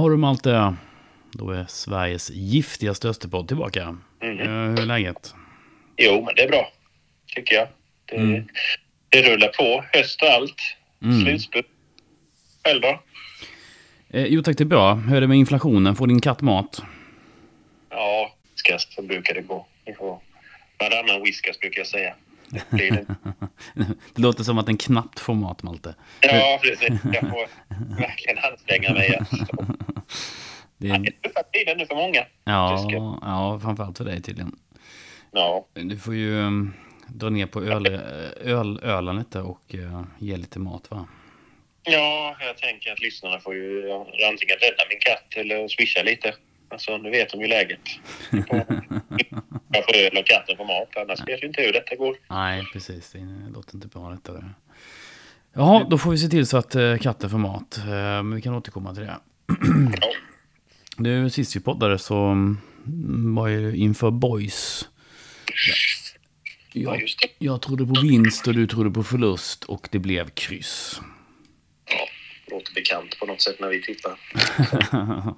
Ja du Malte, då är Sveriges giftigaste Österpodd tillbaka. Mm. Hur är läget? Jo, men det är bra. Tycker jag. Det, Mm. det rullar på. Höst och allt. Mm. Slutspurt. Själv då? Eh, jo tack, det är bra. Hur är det med inflationen? Får din katt mat? Ja, whiskas så brukar det gå. Varannan whiskas brukar jag säga. Det Blir det. Det låter som att den knappt får mat, Malte. Ja, precis. Jag får verkligen anstränga mig. Alltså. Det är... tuffa tider nu för många. Ja, Tyska. ja, framförallt för dig tydligen. Ja, Du får ju um, dra ner på öl, öl, ölen lite och uh, ge lite mat, va? ja, jag tänker att lyssnarna får ju antingen rädda min katt eller swisha lite. Alltså, nu vet de ju läget. Jag får öl och katten får mat. Annars vet ju inte hur detta går. Nej, precis. Det låter inte bra detta. Där. Jaha, då får vi se till så att uh, katten får mat. Uh, men vi kan återkomma till det. Ja. Du, sist vi poddade så mm, var ju inför boys. Ja, Jag, jag trodde på vinst och du trodde på förlust och det blev kryss. Ja, låter bekant på något sätt när vi tittar.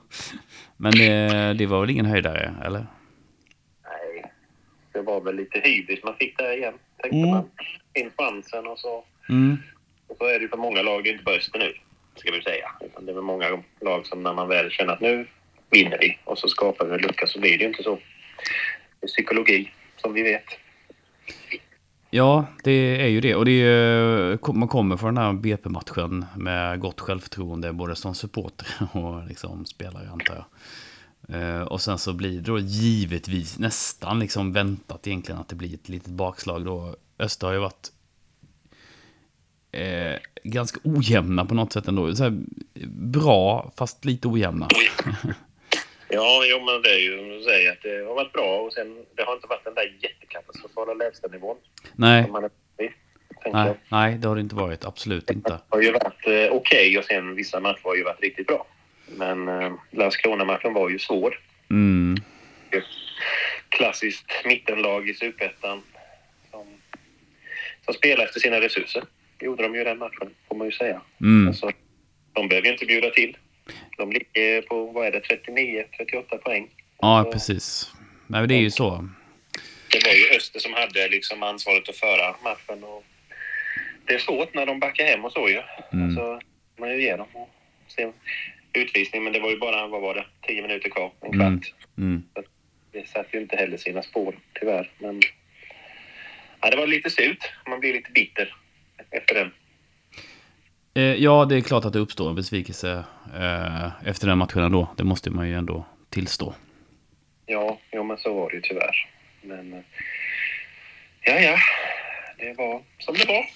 Men det, det var väl ingen höjdare, eller? Det var väl lite hybris man fick där igen. Tänkte Mm. man. In chansen och så. Mm. Och så är det för många lag, det är inte bara Öster nu, ska vi säga. Utan det är väl många lag som när man väl känner att nu vinner vi och så skapar vi en lucka så blir det ju inte så. Det är psykologi, som vi vet. Ja, det är ju det. Och det är, man kommer från den här BP-matchen med gott självförtroende, både som supporter och liksom spelare, antar jag. Eh, Och sen så blir det då givetvis nästan liksom väntat egentligen att det blir ett litet bakslag då. Öster har ju varit eh, ganska ojämna på något sätt ändå. Så här, bra, fast lite ojämna. Ja, jo, men det är ju som du säger att det har varit bra och sen det har inte varit den där jättekatastrofala lägsta nivån Nej, är nej, nej, det har det inte varit. Absolut inte. Det har ju varit eh, okej och sen vissa matcher har ju varit riktigt bra. Men eh, Landskrona-matchen var ju svår. Mm. Klassiskt mittenlag i Superettan som, som spelar efter sina resurser. Det gjorde de ju i den matchen, får man ju säga. Mm. Alltså, de behöver ju inte bjuda till. De ligger på, vad är det, 39-38 poäng. Ja, precis. Nej, det är ju så. Det var ju Öster som hade liksom ansvaret att föra matchen. Och det är svårt när de backar hem och så ju. Mm. Alltså, man ju ger dem och se utvisning, men det var ju bara, vad var det, 10 minuter kvar, en kvart. Mm. Mm. Det satte ju inte heller sina spår, tyvärr. Men ja, det var lite surt. Man blir lite bitter efter den. Eh, Ja, det är klart att det uppstår en besvikelse eh, efter den matchen ändå. Det måste man ju ändå tillstå. Ja, jo, men så var det ju tyvärr. Men eh, ja, ja, det var som det var.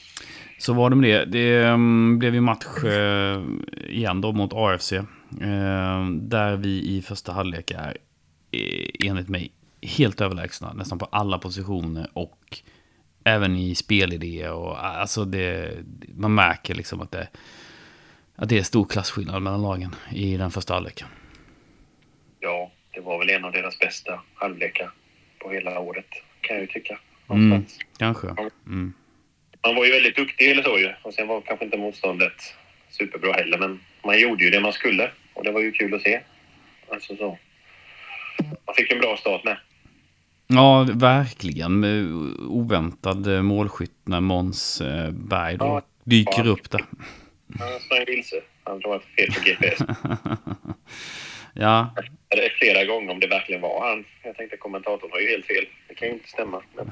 Så var det med det. Det mm, blev ju match eh, igen då mot AFC. Eh, där vi i första halvlek är eh, enligt mig helt överlägsna nästan på alla positioner och även i spelidé och alltså det, man märker liksom att det, att det är stor klasskillnad mellan lagen i den första halvleken. Ja, det var väl en av deras bästa halvlekar på hela året, kan jag ju tycka. Mm, kanske. Mm. Man var ju väldigt duktig eller så ju. Och sen var kanske inte motståndet superbra heller. Men man gjorde ju det man skulle. Och det var ju kul att se. Alltså så. Man fick en bra start med. Ja, verkligen. Oväntad målskytt när Måns eh, Berg då Ja. dyker Ja. upp där. Han sprang vilse. Han tror att det var fel på GPS. ja, Det är flera gånger om det verkligen var han. Jag tänkte kommentatorn har ju helt fel. Det kan ju inte stämma. Men,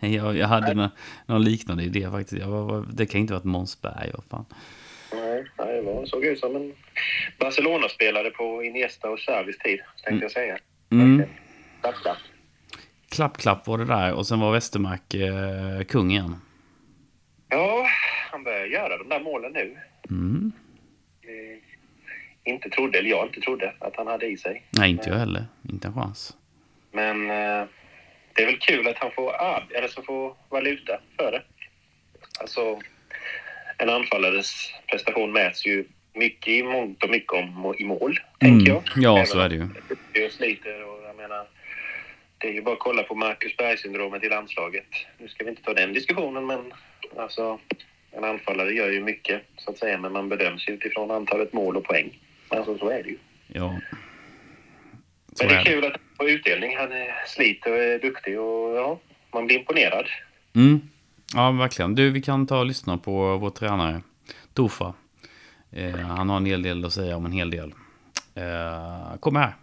jag, jag hade någon, någon liknande idé faktiskt. Jag var, det kan inte vara ett Måns Berg, fan. nej, nej, det såg ut som en Barcelona-spelare på Iniesta och Xavis tid, tänkte jag säga. Mm. Tack, tack. Klapp, klapp var det där och sen var Westermark eh, kung igen. Ja, han börjar göra de där målen nu. Mm. Eh, inte trodde, eller jag inte trodde, att han hade i sig. Nej, inte jag heller. Inte en chans. Men eh, det är väl kul att han får, eller så får valuta för det. Alltså, en anfallares prestation mäts ju mycket i mångt och mycket om, i mål, tänker jag. Mm. Ja, Även så är det ju. det sliter och jag menar, det är ju bara att kolla på Marcus Berg-syndromet i landslaget. Nu ska vi inte ta den diskussionen, men alltså en anfallare gör ju mycket, så att säga, men man bedöms ju utifrån antalet mål och poäng. Men alltså, så är det ju. Ja. Men det är kul att får utdelning. Han är, sliter och är duktig och ja, man blir imponerad. Mm. Ja, verkligen. Du, vi kan ta och lyssna på vår tränare, Tofa. Eh, han har en hel del att säga om en hel del. Eh, kom här.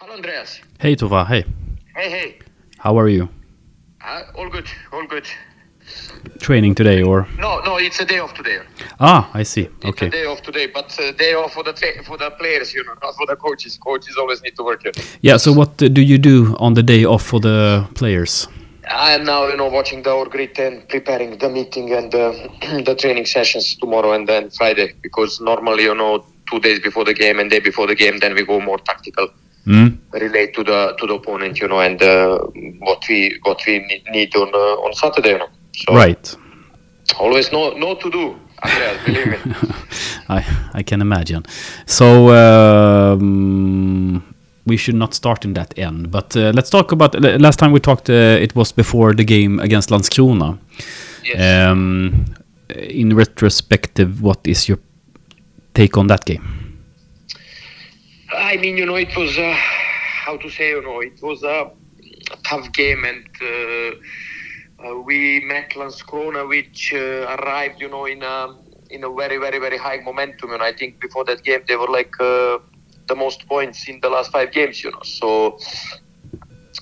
Hello, Andreas. Hej Tova, hej. Hey, hey. How are you? Uh, all good, all good. Training today or? No, no, it's a day off today. Ah, I see. It's Okay. a day off today, but uh, day off for the for the players, you know, not for the coaches. Coaches always need to work. Know. Yeah, so what uh, do you do on the day off for the players? I am now, you know, watching the grid and preparing the meeting and uh, the training sessions tomorrow and then Friday because normally, you know, two days before the game and day before the game, then we go more tactical. Mm. relate to the to the opponent, you know, and uh, what we what we need on uh, on Saturday. You know. So Right. always no know to do, Andreas. Believe me. I I can imagine. So um, we should not start in that end, but uh, let's talk about. Last time we talked, uh, it was before the game against Landskrona. Yes. Um, in retrospective, what is your take on that game? I mean, you know, it was uh, how to say, you know, it was a tough game, and uh, we met Landskrona, which uh, arrived, you know, in a in a very, very, very high momentum. And I think before that game, they were like uh, the most points in the last five games, you know. So,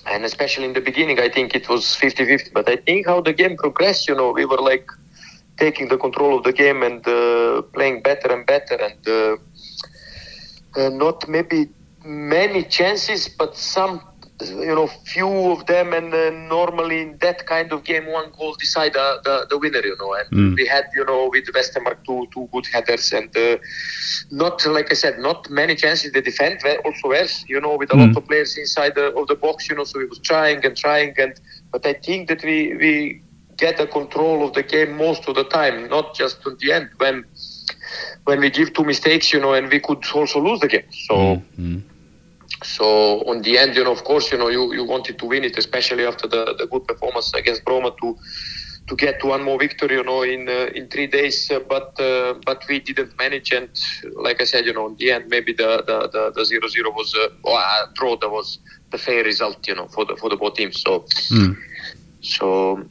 and especially in the beginning, I think it was 50-50. But I think how the game progressed, you know, we were like taking the control of the game and uh, playing better and better, and. Uh, uh, not maybe many chances, but some, you know, few of them. And uh, normally in that kind of game, one goal decide uh, the, the winner, you know. And Mm. we had, you know, with Westermark two two good headers, and uh, not like I said, not many chances. The defend also worse, you know, with a Mm. lot of players inside the, of the box, you know. So we was trying and trying, and but I think that we we get the control of the game most of the time, not just at the end when when we give two mistakes, you know, and we could also lose the game. So, Mm. So on the end, you know, of course, you know, you, you wanted to win it, especially after the, the good performance against Roma to to get one more victory, you know, in uh, in three days. Uh, but uh, but we didn't manage, and like I said, you know, in the end, maybe the the the, the zero zero was uh, or uh, draw that was the fair result, you know, for the for the both teams. So Mm. so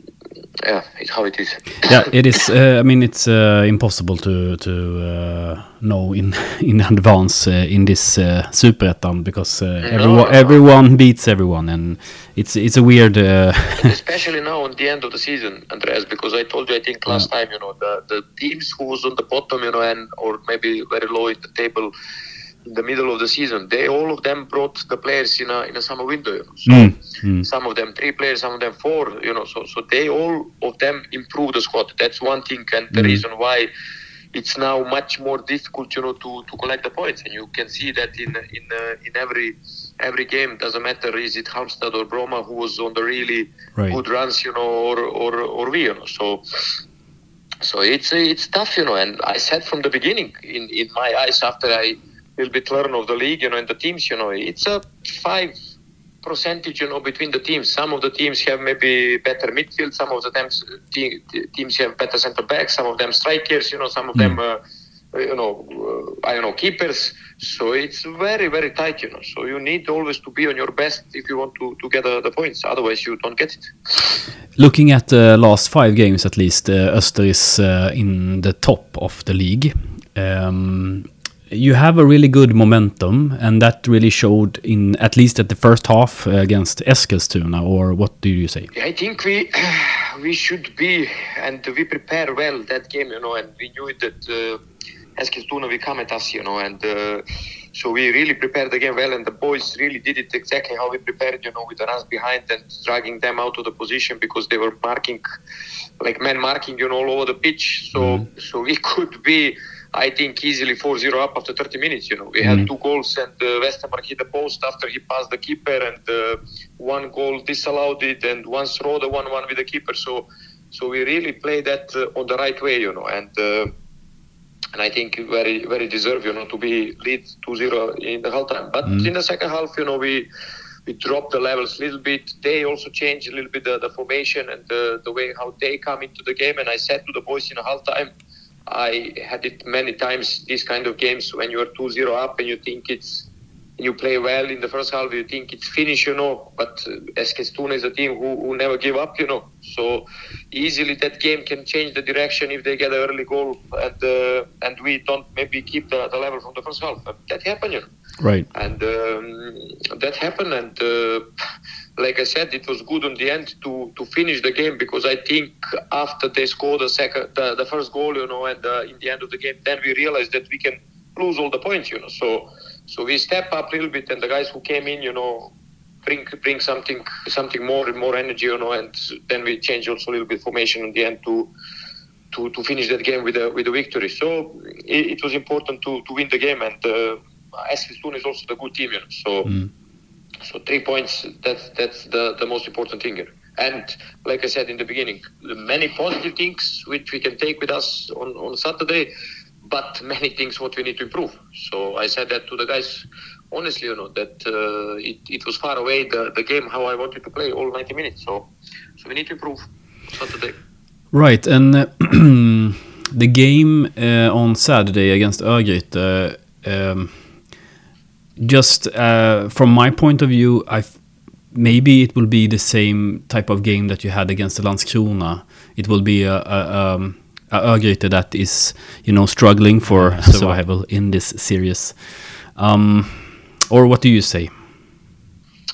yeah, it's how it is. yeah, it is. Uh, I mean, it's uh, impossible to to uh, know in in advance uh, in this uh, superettan because uh, everyone no. everyone beats everyone, and it's it's a weird. Uh, especially now at the end of the season, Andreas, because I told you, I think last time, you know, the, the teams who was on the bottom, you know, and or maybe very low in the table the middle of the season, they all of them brought the players in a in a summer window, you know. So Mm, some of them three players, some of them four, you know. So so they all of them improved the squad. That's one thing, and the Mm. reason why. It's now much more difficult, you know, to, to collect the points, and you can see that in in uh, in every every game. Doesn't matter is it Halmstad or Broma who was on the really Right. good runs, you know, or or or we, you know. So so it's it's tough, you know. And I said from the beginning, in in my eyes, after I little bit learn of the league, you know, and the teams, you know, it's a five percentage, you know, between the teams. Some of the teams have maybe better midfield. Some of the teams te- te- teams have better centre backs. Some of them strikers, you know. Some of them. Uh, you know, uh, I don't know, keepers. So it's very, very tight, you know. So you need always to be on your best if you want to, to get uh, the points. Otherwise, you don't get it. Looking at the last five games, at least, uh, Öster is uh, in the top of the league. Um, you have a really good momentum, and that really showed in at least at the first half against Eskilstuna. Or what do you say? I think we we should be and we prepare well that game, you know, and we knew that uh, Eskilstuna will come at us, you know, and uh, so we really prepared the game well, and the boys really did it exactly how we prepared, you know, with the runs behind and dragging them out of the position because they were marking, like men marking, you know, all over the pitch. So so we could be. I think easily 4-0 up after 30 minutes. You know, we had two goals, and uh, Westermark hit the post after he passed the keeper, and uh, one goal disallowed it, and one throw the one-one with the keeper. So, so we really played that uh, on the right way, you know, and uh, and I think very very deserve, you know, to be lead 2-0 in the half time. But in the second half, you know, we we dropped the levels a little bit. They also changed a little bit the, the formation and the, the way how they come into the game. And I said to the boys in the half time, I had it many times. These kind of games when you are 2-0 up and you think it's you play well in the first half, you think it's finished, you know. But uh, is a team who, who never give up, you know. So easily that game can change the direction if they get an early goal and uh, and we don't maybe keep the, the level from the first half. But that happened, you know. Right. And um, that happened, and uh, like I said, it was good in the end to to finish the game because I think after they scored the second, the, the first goal, you know, and uh, in the end of the game, then we realized that we can lose all the points, you know. So so we step up a little bit, and the guys who came in, you know, bring bring something something more more energy, you know, and then we change also a little bit formation in the end to. To, to finish that game with a with a victory, so it, it was important to, to win the game, and uh, Eskilstuna is also the good team, you know. So Mm. so three points. That's that's the the most important thing here. And like I said in the beginning, many positive things which we can take with us on on Saturday, but many things what we need to improve. So I said that to the guys. Honestly, you know that uh, it, it was far away the, the game how I wanted to play all 90 minutes. So so we need to improve Saturday. Right, and uh, the game uh, on Saturday against Örgryte, um, just uh, from my point of view, I maybe it will be the same type of game that you had against the Landskrona. It will be a, a, um, a Örgryte that is, you know, struggling for survival in this series. Um, or what do you say?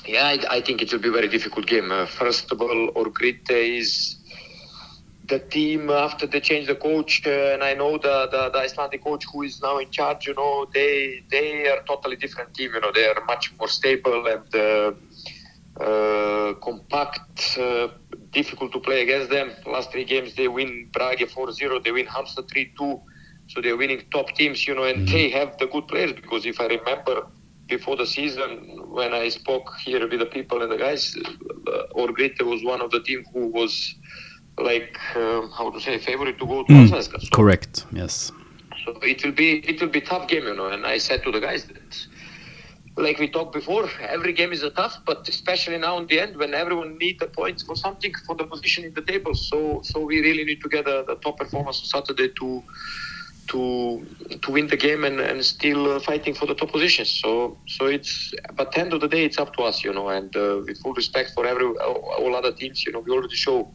Yeah, I, I think it will be a very difficult game. Uh, first of all, Orgrite is the team after they changed the coach, uh, and I know the, the the Icelandic coach who is now in charge. You know, they they are totally different team. You know, they are much more stable and uh, uh, compact. Uh, difficult to play against them. Last three games they win Brage 4-0, they win Hamster 3-2. So they're winning top teams, you know, and they have the good players because if I remember before the season when I spoke here with the people and the guys, uh, Orgrite was one of the team who was like uh, how to say favorite to go to Mm, Allsvenskan. So, Correct, yes. so it will be it will be tough game, you know. And I said to the guys that, like we talked before, every game is a tough, but especially now in the end when everyone need the points for something for the position in the table. So so we really need to get a, the top performance on Saturday to to to win the game and, and still uh, fighting for the top positions. So so it's but the end of the day it's up to us, you know. And uh, with full respect for every all all other teams, you know, we already show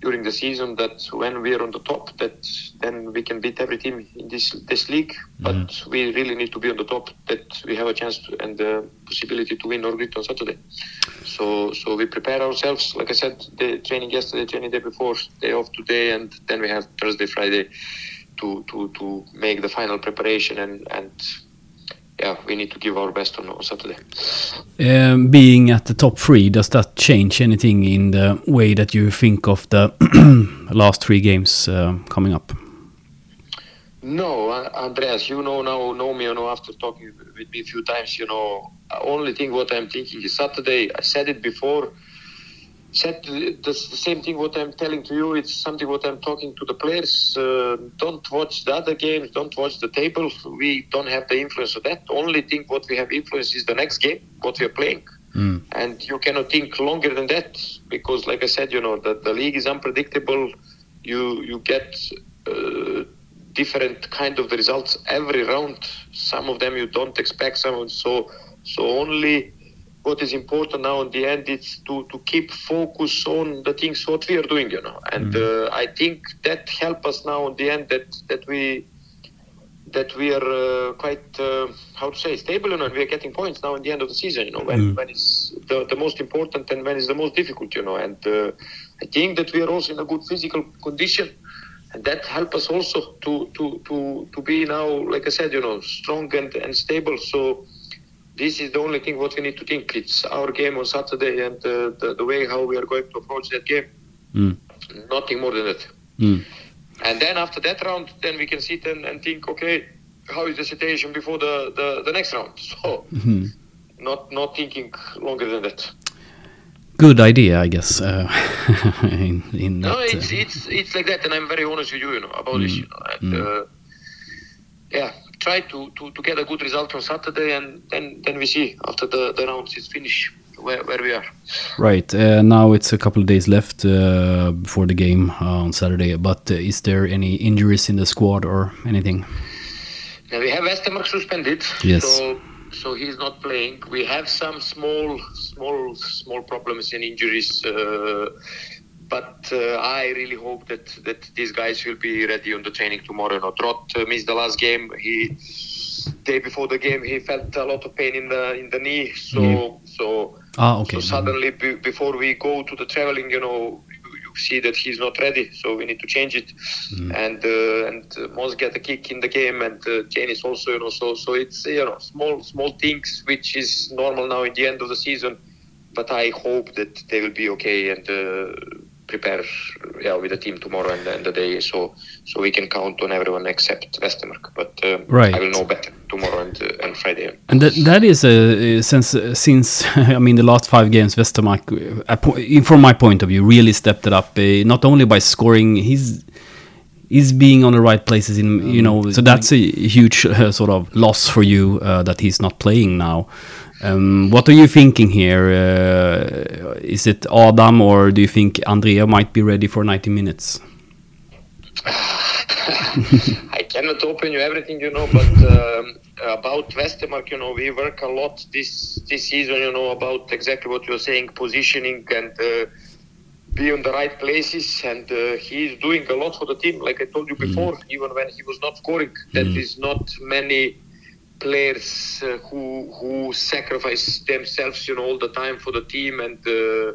during the season that when we are on the top, that then we can beat every team in this this league. Mm-hmm. But we really need to be on the top that we have a chance to, and the possibility to win Orgrit on Saturday. So so we prepare ourselves. Like I said, the training yesterday, training day before, day off today, and then we have Thursday, Friday to to to make the final preparation and and yeah, we need to give our best on, on Saturday. Um, being at the top three, does that change anything in the way that you think of the last three games uh, coming up? No, Andreas, you know now, know me, you know, after talking with me a few times, you know, only thing what I'm thinking is Saturday. I said it before. Said the, the same thing what I'm telling to you. It's something what I'm talking to the players. Uh, don't watch the other games. Don't watch the table. We don't have the influence of that. Only thing what we have influence is the next game, what we are playing. Mm. And you cannot think longer than that because, like I said, you know, that the league is unpredictable. You you get uh, different kind of the results every round. Some of them you don't expect. Some of, so so only what is important now in the end is to to keep focus on the things what we are doing. You know, and uh, I think that help us now in the end that that we that we are uh, quite uh, how to say stable you know, and we are getting points now in the end of the season you know when, Mm. when it's the, the most important and when it's the most difficult you know and uh, I think that we are also in a good physical condition and that help us also to to to to be now like I said you know strong and, and stable so this is the only thing what we need to think it's our game on Saturday and uh, the, the way how we are going to approach that game Mm. nothing more than that Mm. and then after that round, then we can sit and, and think, okay, how is the situation before the, the, the next round? So Mhm. not not thinking longer than that. Good idea, I guess. Uh, in, in No, that, it's uh, it's it's like that, and I'm very honest with you, you know, about this, you know, and Mm. uh, yeah, try to, to, to get a good result on Saturday, and then then we see after the, the rounds is finished where, where we are. Right. Uh, now it's a couple of days left uh, before the game uh, on Saturday. But uh, is there any injuries in the squad or anything? Now we have Westermark suspended. Yes. So so he's not playing. We have some small small small problems and injuries. Uh, but uh, I really hope that that these guys will be ready on the training tomorrow. No, Trot uh, missed the last game. He day before the game he felt a lot of pain in the in the knee. So Mhm. so Ah, okay. so suddenly be, before we go to the traveling, you know, you, you see that he's not ready. So we need to change it. Mm. And uh, and uh, Mos get a kick in the game, and uh, Janis also, you know. So so it's you know small small things which is normal now in the end of the season. But I hope that they will be okay and uh, prepare yeah with the team tomorrow and, and the day. So so we can count on everyone except Westermark. But uh, Right. I will know better tomorrow and uh, and Friday. And that, that is a since since I mean the last five games Westermark, uh, from my point of view, really stepped it up. Uh, not only by scoring, he's he's being on the right places in you know. So that's a huge uh, sort of loss for you uh, that he's not playing now. Um, what are you thinking here? Uh, is it Adam or do you think Andrea might be ready for 90 minutes? I cannot open you everything, you know, but um, about Westermark, you know, we work a lot this this season, you know, about exactly what you're saying, positioning and uh, be on the right places. And uh, he's doing a lot for the team. Like I told you before, even when he was not scoring, there is not many players uh, who who sacrifice themselves, you know, all the time for the team and. Uh,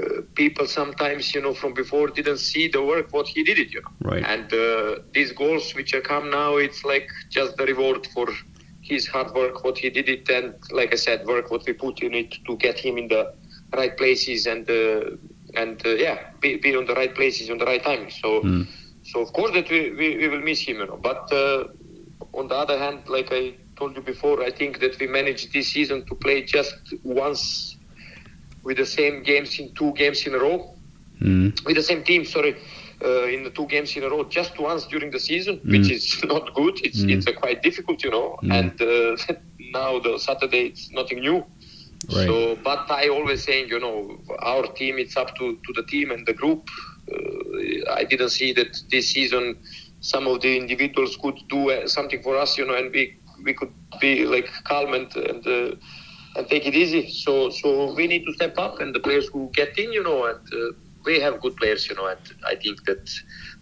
uh, people sometimes, you know, from before didn't see the work what he did it, you know. Right. And uh, these goals which are come now, it's like just the reward for his hard work, what he did it, and like I said, work what we put in it to get him in the right places and uh, and uh, yeah, be, be on the right places on the right time. So Mm. so of course that we, we, we will miss him, you know. But uh, on the other hand, like I told you before, I think that we managed this season to play just once with the same games in two games in a row Mm. with the same team, sorry, uh, in the two games in a row, just once during the season, which is not good. It's Mm. it's uh, quite difficult, you know. Mm. And uh, now the Saturday, it's nothing new. Right. So, but I always saying, you know, our team, it's up to, to the team and the group. Uh, I didn't see that this season some of the individuals could do uh, something for us, you know, and we we could be like calm and and, uh, and take it easy. So so we need to step up, and the players who get in, you know, and uh, we have good players, you know, and I think that,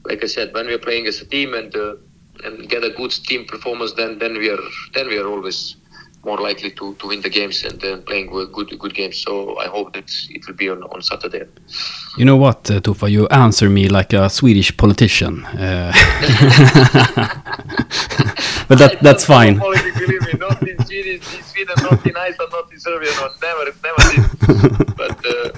like I said, when we are playing as a team and uh, and get a good team performance, then then we are then we are always more likely to, to win the games and then playing good good games. So I hope that it will be on, on Saturday. You know what, uh, Tufa? You answer me like a Swedish politician. Uh, but that that's fine. Politics, believe me, not in Sweden, in Sweden, not in Iceland, not in Serbia, no, never, never did. But, uh,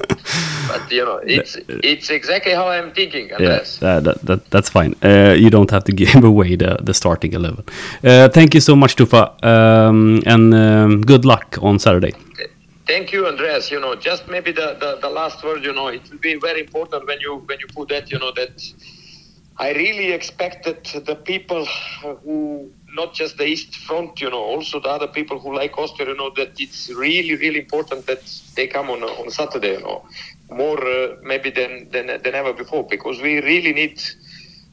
but you know, it's it's exactly how I'm thinking, Yeah, that, that, that, that's fine. Uh, you don't have to give away the, the starting 11. Uh, thank you so much, Tufa. Um, and um, good luck on Saturday. Thank you, Andreas. You know, just maybe the, the, the last word. You know, it will be very important when you when you put that. You know that I really expected the people who not just the East Front. You know, also the other people who like Austria. You know that it's really really important that they come on on Saturday. You know, more uh, maybe than, than than ever before because we really need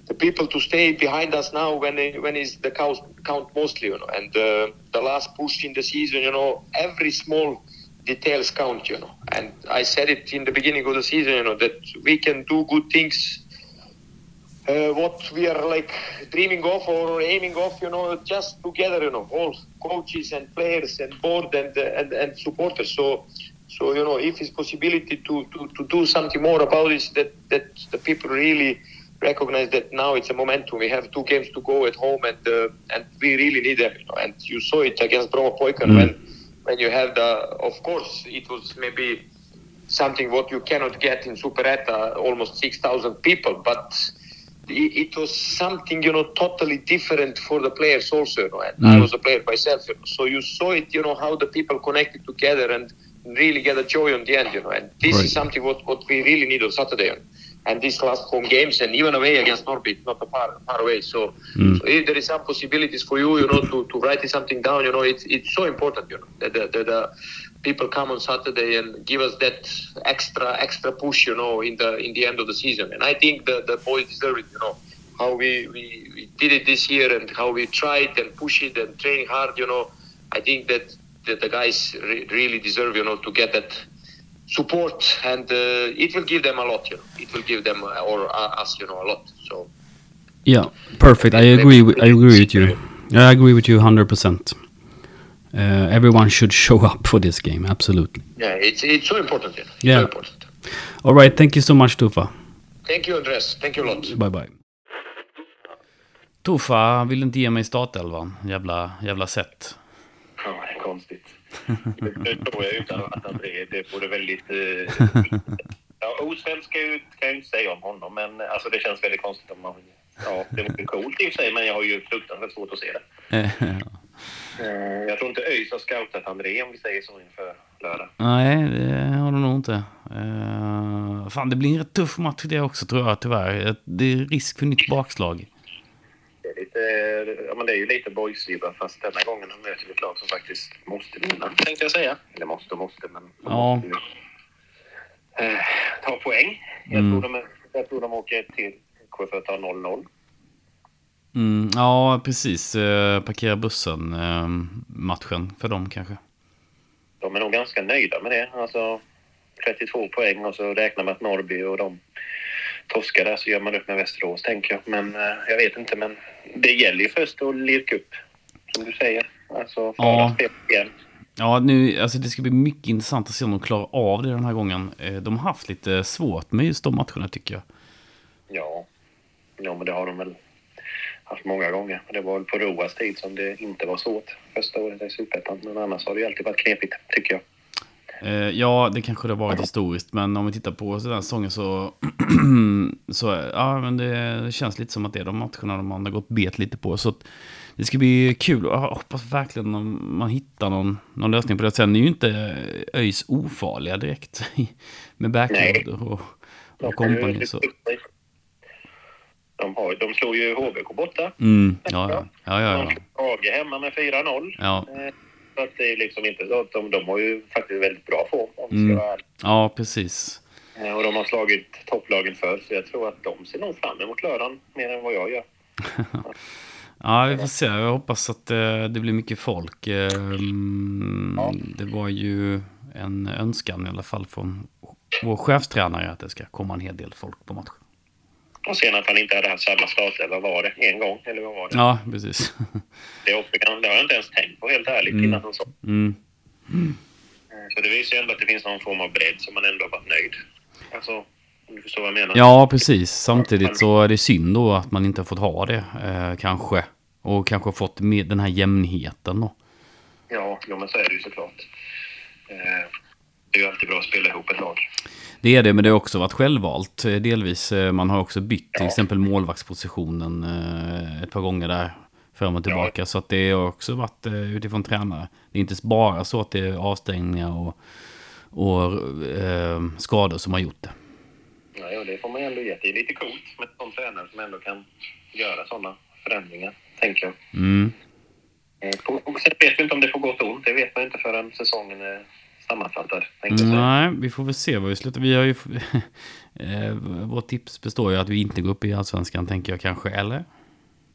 the people to stay behind us now when when is the count, count mostly, you know, and uh, the last push in the season, you know, every small details count, you know. And I said it in the beginning of the season, you know, that we can do good things. Uh, what we are like dreaming of or aiming of, you know, just together, you know, all coaches and players and board and uh, and, and supporters. So, so you know, if it's possibility to, to, to do something more about this, that that the people really recognize that now it's a momentum. We have two games to go at home, and uh, and we really need them. You know? And you saw it against Bromo Poikan Mm. when when you have the. Of course, it was maybe something what you cannot get in Supereta, almost six thousand people, but. It it was something, you know, totally different for the players also. You know, and I Mm. was a player myself, you know, so you saw it, you know, how the people connected together and really get a joy on the end, you know. And this Right. is something what, what we really need on Saturday. And these last home games, and even away against Norby, it's not a far, far away. So, hmm. so if there is some possibilities for you, you know, to, to write something down, you know, it's it's so important, you know, that the, that the people come on Saturday and give us that extra extra push, you know, in the in the end of the season. And I think the the boys deserve it, you know, how we we, we did it this year and how we tried and push it and training hard, you know. I think that, that the guys re- really deserve, you know, to get that support, and uh, it will give them a lot. You know, it will give them uh, or uh, us, you know, a lot. So Yeah, perfect. I agree. With, I agree with you. I agree with you hundred percent. Uh, everyone should show up for this game. Absolutely. yeah, it's it's so important. You know, it's Yeah. so important. All right. Thank you so much, Tufa. Thank you, Andres. Thank you a lot. Bye bye. Tofa vill inte ge mig startelvan. Jävla, jävla sätt. Ja, det är konstigt. Det tror jag utan att André, det vore väldigt... Eh, ja, osvensk kan jag ju- inte säga om honom, men alltså det känns väldigt konstigt om man... Ja, det vore coolt i och för sig, men jag har ju fruktansvärt svårt att se det. Eh, jag tror inte ÖIS har scoutat André, om vi säger så, inför lördag. Nej, det har de nog inte. Uh, fan, det blir en rätt tuff match det också tror jag tyvärr. Det är risk för nytt bakslag. Det är, lite, det är ju lite boys-vibbar, fast denna gången möter vi ett lag som faktiskt måste vinna, tänkte jag säga. Eller måste och måste, men... Ja. måste ju, eh, ta poäng. Jag, Mm. tror de, jag tror de åker till K för att ta 0-0. Mm, ja, precis. Uh, parkera bussen eh, matchen för dem kanske. De är nog ganska nöjda med det. Alltså 32 poäng och så räknar man att Norrby och de torskar där så gör man upp med Västerås, tänker jag. Men eh, jag vet inte, men det gäller ju först att lirka upp, som du säger. Alltså, föra Ja. spel igen. Ja, nu, alltså det ska bli mycket intressant att se om de klarar av det den här gången. Eh, De har haft lite svårt med just de matcherna tycker jag. Ja. ja, men det har de väl haft många gånger. Det var väl på Roas tid som det inte var svårt första året i Superettan. Men annars har det ju alltid varit knepigt, tycker jag. Eh, Ja, det kanske det har varit historiskt, men om vi tittar på den här säsongen så... så ja, men det, känns lite som att det är de matcherna de har gått bet lite på. Så det ska bli kul och jag hoppas verkligen om man hittar någon, någon lösning på det. Sen är ju inte ÖIS ofarliga direkt med backyard och, och kompani. Så. De, har, de slog ju HBK borta. Mm, ja, ja, ja, ja, De slog AG hemma med 4-0. Ja, Eh, Så att det är liksom inte så att de, de har ju faktiskt väldigt bra form om ska Mm. ja precis. Eh, Och de har slagit topplagen förr så jag tror att de ser nog fram emot lördagen mer än vad jag gör. Ja, vi får se. Jag hoppas att eh, det blir mycket folk. Eh, mm, Ja. Det var ju en önskan i alla fall från vår chefstränare att det ska komma en hel del folk på matchen. Och sen att han inte hade haft samma startelva var det en gång, eller vad var det? Ja, precis. Det, är också, det har jag inte ens tänkt på helt ärligt Mm. innan han sa. Mm. Eh, Så det visar ju ändå att det finns någon form av bredd som man ändå har varit nöjd. Alltså, om du förstår vad jag menar. Ja, precis. Samtidigt så är det synd då att man inte har fått ha det, eh, kanske. Och kanske fått med den här jämnheten då. Ja, jo, men så är det ju såklart. Eh, Det är ju alltid bra att spela ihop ett lag. Det är det, men det har också varit självvalt eh, delvis. Eh, Man har också bytt till Ja. exempel målvaktspositionen eh, ett par gånger där fram och tillbaka. Så att det har också varit utifrån tränare. Det är inte bara så att det är avstängningar och, och eh, skador som har gjort det. Nej, och det får man ju ändå ge. Det är lite coolt med en sån tränare som ändå kan göra sådana förändringar, tänker jag. Mm. Och sen vet vi inte om det får gott och ont. Det vet man inte förrän säsongen är säga. Nej, vi får väl se vad vi slutar. Vi har ju... eh, vårt tips består ju att vi inte går upp i allsvenskan, tänker jag kanske. Eller?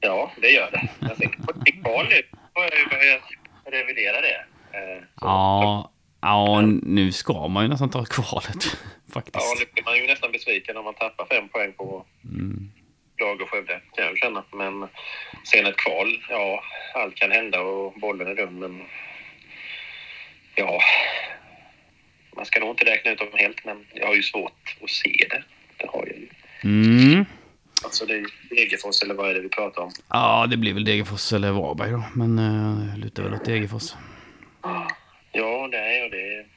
Ja, det gör det. Jag tänker på ett kval nu. Har jag ju börjat revidera det. Eh, Ja, ja, nu ska man ju nästan ta kvalet. Ja, Faktiskt. nu blir man ju nästan besviken om man tappar fem poäng på Mm. lag och Skövde, kan jag känna. Men sen ett kval, ja, allt kan hända och bollen är dum, men ja, man ska nog inte räkna ut dem helt, men jag har ju svårt att se det. Det har jag ju. Mm. Alltså det är Degerfors, eller vad är det vi pratar om? Ja, det blir väl Degerfors eller Varberg då. Men uh, jag lutar väl åt Degerfors. Ja, det är och det är...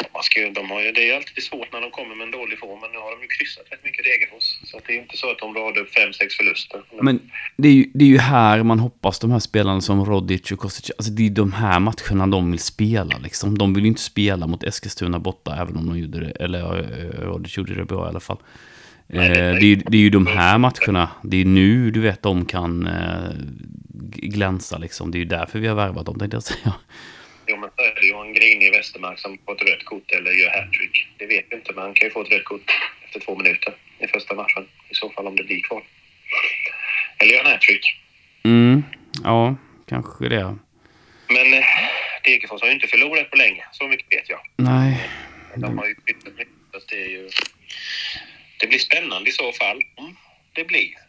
Ja, man ska ju, de har ju, det är alltid svårt när de kommer med en dålig form, men nu har de ju kryssat rätt mycket Degerfors. Så det är inte så att de radar upp fem, sex förluster. Men det är, ju, det är ju här man hoppas de här spelarna som Rodic och Kostic, alltså det är de här matcherna de vill spela liksom. De vill ju inte spela mot Eskilstuna borta, även om de gjorde det, eller Rodic gjorde det bra i alla fall. Nej, det- Eh, är, ju- det är ju de här matcherna, det är nu du vet de kan eh, glänsa liksom. Det är ju därför vi har värvat dem, tänkte jag säga. Jo, men så är det ju en grinig Westermark som får ett rött kort eller gör hattrick. Det vet vi inte, men han kan ju få ett rött kort efter två minuter i första matchen. I så fall om det blir kvar. Eller gör en hattrick. Mm, ja, kanske det. Men eh, Degerfors har ju inte förlorat på länge. Så mycket vet jag. Nej, De har ju bytt Det, är ju... det blir spännande i så fall. Om det blir.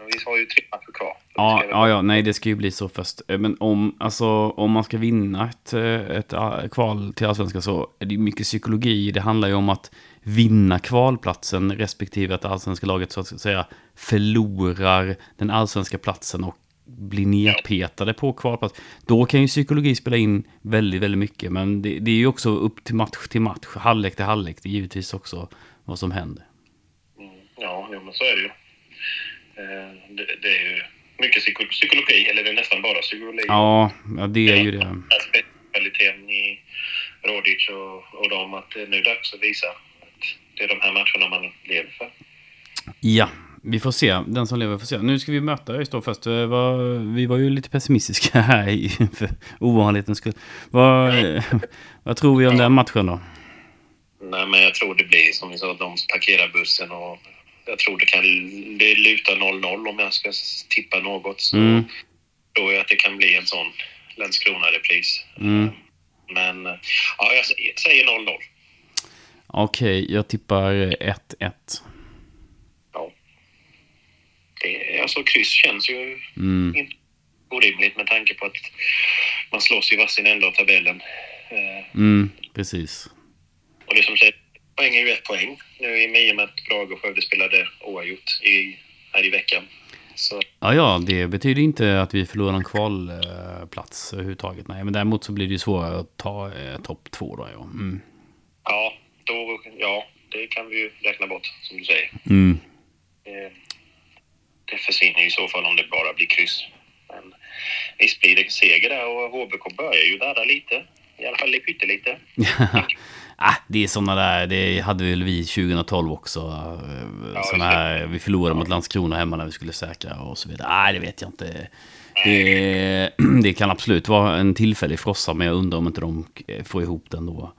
Men vi har ju tre matcher kvar. Ja, ja, ja, nej det ska ju bli så först. Eh, Men om, alltså, om man ska vinna ett, eh, ett eh, kval till allsvenskan så är det ju mycket psykologi. Det handlar ju om att vinna kvalplatsen respektive att det allsvenska laget så att säga förlorar den allsvenska platsen och blir nedpetade på kvalplats. Då kan ju psykologi spela in väldigt, väldigt mycket. Men det, det är ju också upp till match till match, halvlek till halvlek. Det är givetvis också vad som händer. Mm, Ja, men så är det ju. Eh, Det, det är ju mycket psyko- psykologi, eller det är nästan bara psykologi. Ja, ja det är ju det. Kvaliteten i Rodic och, och dem, att det är nu dags att visa att det är de här matcherna man lever för. Ja, vi får se. Den som lever får se. Nu ska vi möta ÖIS då först. Eh, vad- Vi var ju lite pessimistiska här för ovanlighetens skull. Vad, vad tror vi om den matchen då? Nej, men jag tror det blir som vi sa, de parkerar bussen och jag tror det kan det lutar 0-0 om jag ska tippa något. Så Mm. tror jag att det kan bli en sån Landskrona-repris. Mm. Men ja, jag säger- säger 0-0. Okej, jag tippar 1-1. Ja. Det, alltså kryss känns ju Mm. inte orimligt med tanke på att man slåss i varsin ände av tabellen. Eh, Mm, precis. och det som säger, poäng är ju ett poäng. Nu i och med att Brage och Skövde spelade oavgjort i, här i veckan. Så Ja, ja, det betyder inte att vi förlorar någon kvalplats överhuvudtaget. Nej, men däremot så blir det ju svårare att ta eh, topp två då. Ja. Mm. ja, då, ja, det kan vi ju räkna bort som du säger. Mm. Eh, det försvinner ju i så fall om det bara blir kryss. Men visst blir det seger där och HBK börjar ju darra lite. I alla fall pyttelite. ah, det är sådana där, det hade väl vi 2012 också. eh, Ja, Såna här, vi förlorade mot Landskrona hemma när vi skulle säkra och så vidare. Nej, det vet jag inte. Det, det kan absolut vara en tillfällig frossa, men jag undrar om inte de eh, får ihop den då.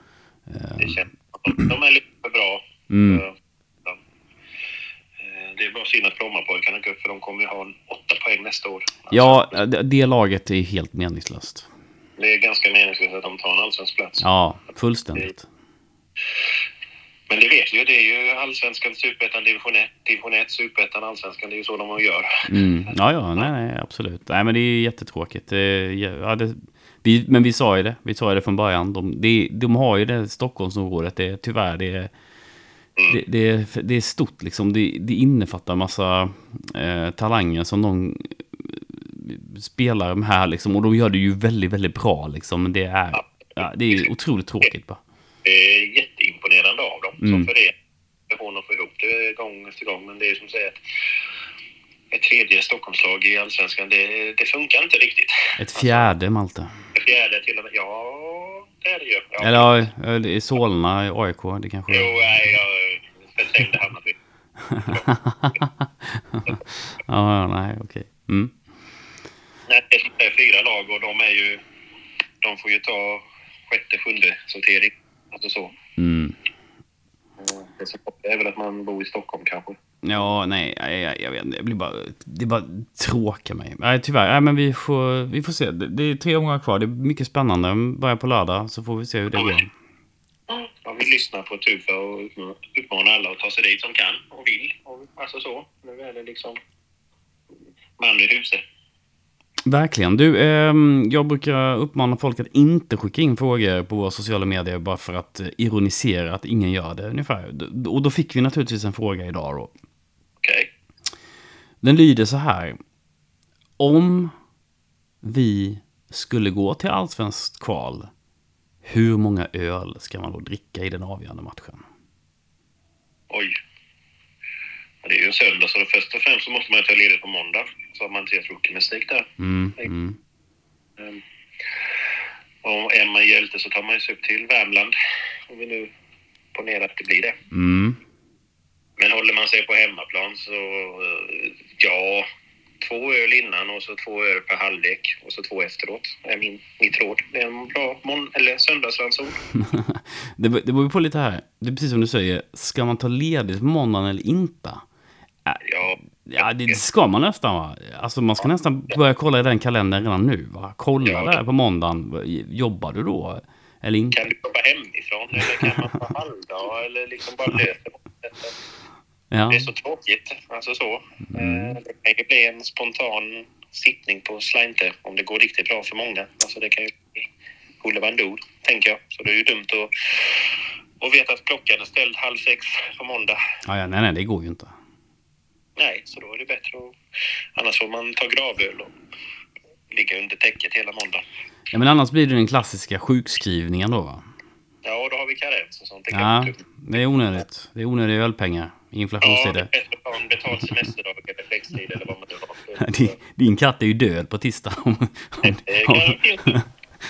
Det känns, de, de är lite för bra. Mm. Eh. Eh, Det är bara synd att Brommapojkarna går upp för de kommer ju ha åtta poäng nästa år. Ja, det, det laget är helt meningslöst. Det är ganska meningslöst att de tar en allsvensk plats. Ja, fullständigt. Men det vet vi ju, det är ju allsvenskan, superettan, division 1, division 1, superettan, allsvenskan. Det är ju så de gör. Mm. Ja, ja, nej, nej, absolut. Nej, men det är jättetråkigt. Det, ja, det, vi, men vi sa ju det, vi sa ju det från början. De, de, de har ju det Stockholmsområdet, det, tyvärr, det, är- det, det, är- det är stort liksom. Det, det innefattar massa eh, talanger som de eh, spelar med här liksom. Och de gör det ju väldigt, väldigt bra liksom. Men det är, ja, det är otroligt tråkigt bara. Det är jätteimponerande av dem Mm. som förening. Hon att få ihop det gång efter gång. Men det är som säger att ett tredje Stockholmslag i allsvenskan, det, det funkar inte riktigt. Ett fjärde Malte. Det fjärde till och med, ja, det är det ju. Ja. Eller är Solna, i AIK, det kanske Jo, nej, jag förträngde Hammarby. ja, nej, okej. Mm. Nej, det är fyra lag och de är ju... De får ju ta sjätte, sjunde sortering. Alltså så. Mm. Mm, Det som är väl att man bor i Stockholm kanske. Ja, nej, jag, jag, jag vet inte. Det blir bara, det bara tråkar mig. Nej, tyvärr. Nej, men vi får, vi får se. Det, det är tre omgångar kvar. Det är mycket spännande. Börjar på lördag så får vi se hur det går. Ja, vi lyssnar på Tufa och uppmanar alla att ta sig dit som kan och vill. Och, alltså så. Nu är det liksom man i huset. Verkligen. Du, ehm, jag brukar uppmana folk att inte skicka in frågor på våra sociala medier bara för att eh, ironisera att ingen gör det ungefär. Och då fick vi naturligtvis en fråga idag då. Okej. Den lyder så här. Om vi skulle gå till allsvenskt kval, Hur många öl ska man då dricka i den avgörande matchen? Oj. Det är ju en söndag, så först och främst så måste man ju ta ledigt på måndag. Så har man inte gett rookie mistake där. Mm, mm. Ehm, Och är man hjälte så tar man sig upp till Värmland. Om vi nu ponerar att det blir det. Mm. Men håller man sig på hemmaplan så, eh, ja, två öl innan och så två öl per halvlek och så två efteråt är min, mitt råd. Det är en bra mon- eller söndagsranson. det, det beror ju på lite här. Det är precis som du säger. Ska man ta ledigt på måndagen eller inte? Ja, Ja, det ska man nästan va? Alltså man ska nästan börja kolla i den kalendern redan nu va? Kolla Ja. där på måndagen. Jobbar du då? Eller inte? kan du jobba hemifrån eller kan man ta halvdag eller liksom bara lösa? Ja. Det är så tråkigt. Alltså så. Eh, Det kan ju bli en spontan sittning på Slinte om det går riktigt bra för många. Alltså det kan ju bli hullabandor, tänker jag. Så det är ju dumt att, att veta att klockan är ställd halv sex på måndag. Ja, ja, nej, nej, det går ju inte. Nej, så då är det bättre att... Annars får man ta gravöl och ligga under täcket hela måndag. Ja, men annars blir det den klassiska sjukskrivningen då va? Ja, då har vi karens och sånt. Det Ja, det är onödigt. Det är onödiga ölpengar i Ja, det är inflationstider. bättre att ta en betald semesterdag eller flextid eller vad man nu har. Din, din katt är ju död på tisdag om, om, om, jag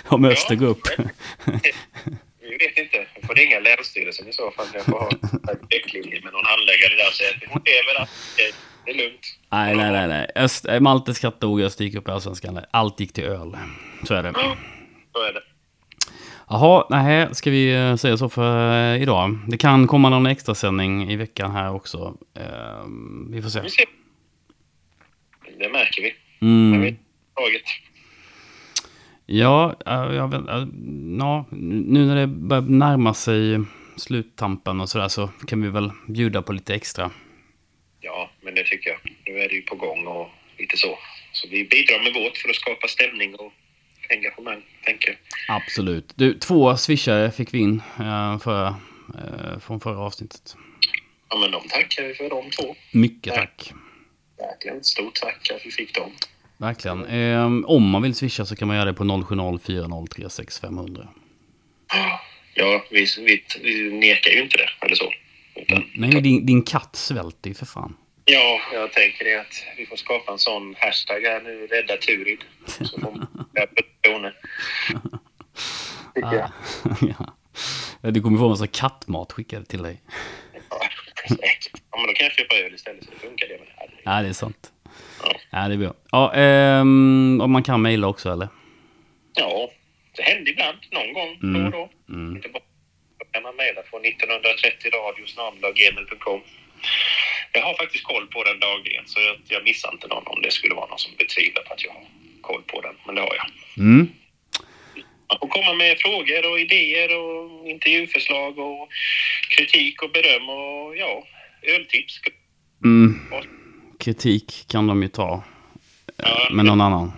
om Öster går upp. Vi vet inte. Vi får ringa Länsstyrelsen i så fall. Jag får ha en väcklinje med någon handläggare där och säga att hon lever. Att det- är lugnt. Nej, nej, nej. nej. Öst, eh, Maltes katt dog, Öster gick upp i Allsvenskan. Allt gick till öl. Så är det. Så är det. Jaha, nej, ska vi eh, säga så för eh, idag? Det kan komma någon extra sändning i veckan här också. Eh, vi får se. Vi ser. Det märker vi. Mm. Mm. Taget. Ja, jag ja, nu när det börjar närma sig sluttampen och sådär så kan vi väl bjuda på lite extra. Ja, men det tycker jag. Nu är det ju på gång och lite så. Så vi bidrar med vårt för att skapa stämning och engagemang, tänker jag. Absolut. Du, två swishare fick vi in eh, förra, eh, från förra avsnittet. Ja, men de tackar vi för de två. Mycket tack. Verkligen. Stort tack att vi fick dem. Verkligen. Eh, om man vill swisha så kan man göra det på 070 4036 500. Ja, vi, vi, vi nekar ju inte det, eller så. Utan, Nej, din, din katt svälter ju för fan. Ja, jag tänker det att vi får skapa en sån hashtag här nu, rädda Turid. Så får man personer. Jag. ja. Du kommer få en massa kattmat skickad till dig. Ja, säkert. Ja, men då kan jag köpa öl istället så det funkar det. Ja, det är sant. Ja. Det är bra. Ja, ehm, och man kan mejla också, eller? Ja, det händer ibland. Någon gång då och då. Mm. Inte bara. Kan man mejla på 1930radiosnabel.gmail.com. Jag har faktiskt koll på den dagligen så jag, jag missar inte någon om det skulle vara någon som betvivlar på att jag har koll på den. Men det har jag. Mm. Man får komma med frågor och idéer och intervjuförslag och kritik och beröm och ja, öltips. Mm. Kritik kan de ju ta Ja, med någon annan.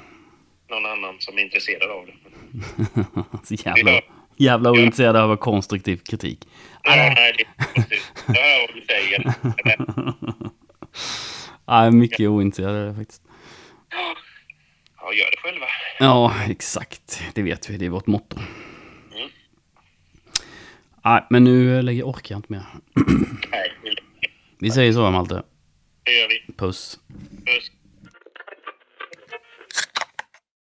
någon annan som är intresserad av det. Så jävla, jävla ointresserad av konstruktiv kritik. Ja, nej, det är. Jag hör vad du säger. Ja, mycket ointresserad är det faktiskt. Ja, gör det själva. Ja, exakt. Det vet vi. Det är vårt motto. Mm. Nej, men nu lägger orkar jag inte mer. Nej, Vi säger så, Malte. I övrigt. Puss. Puss.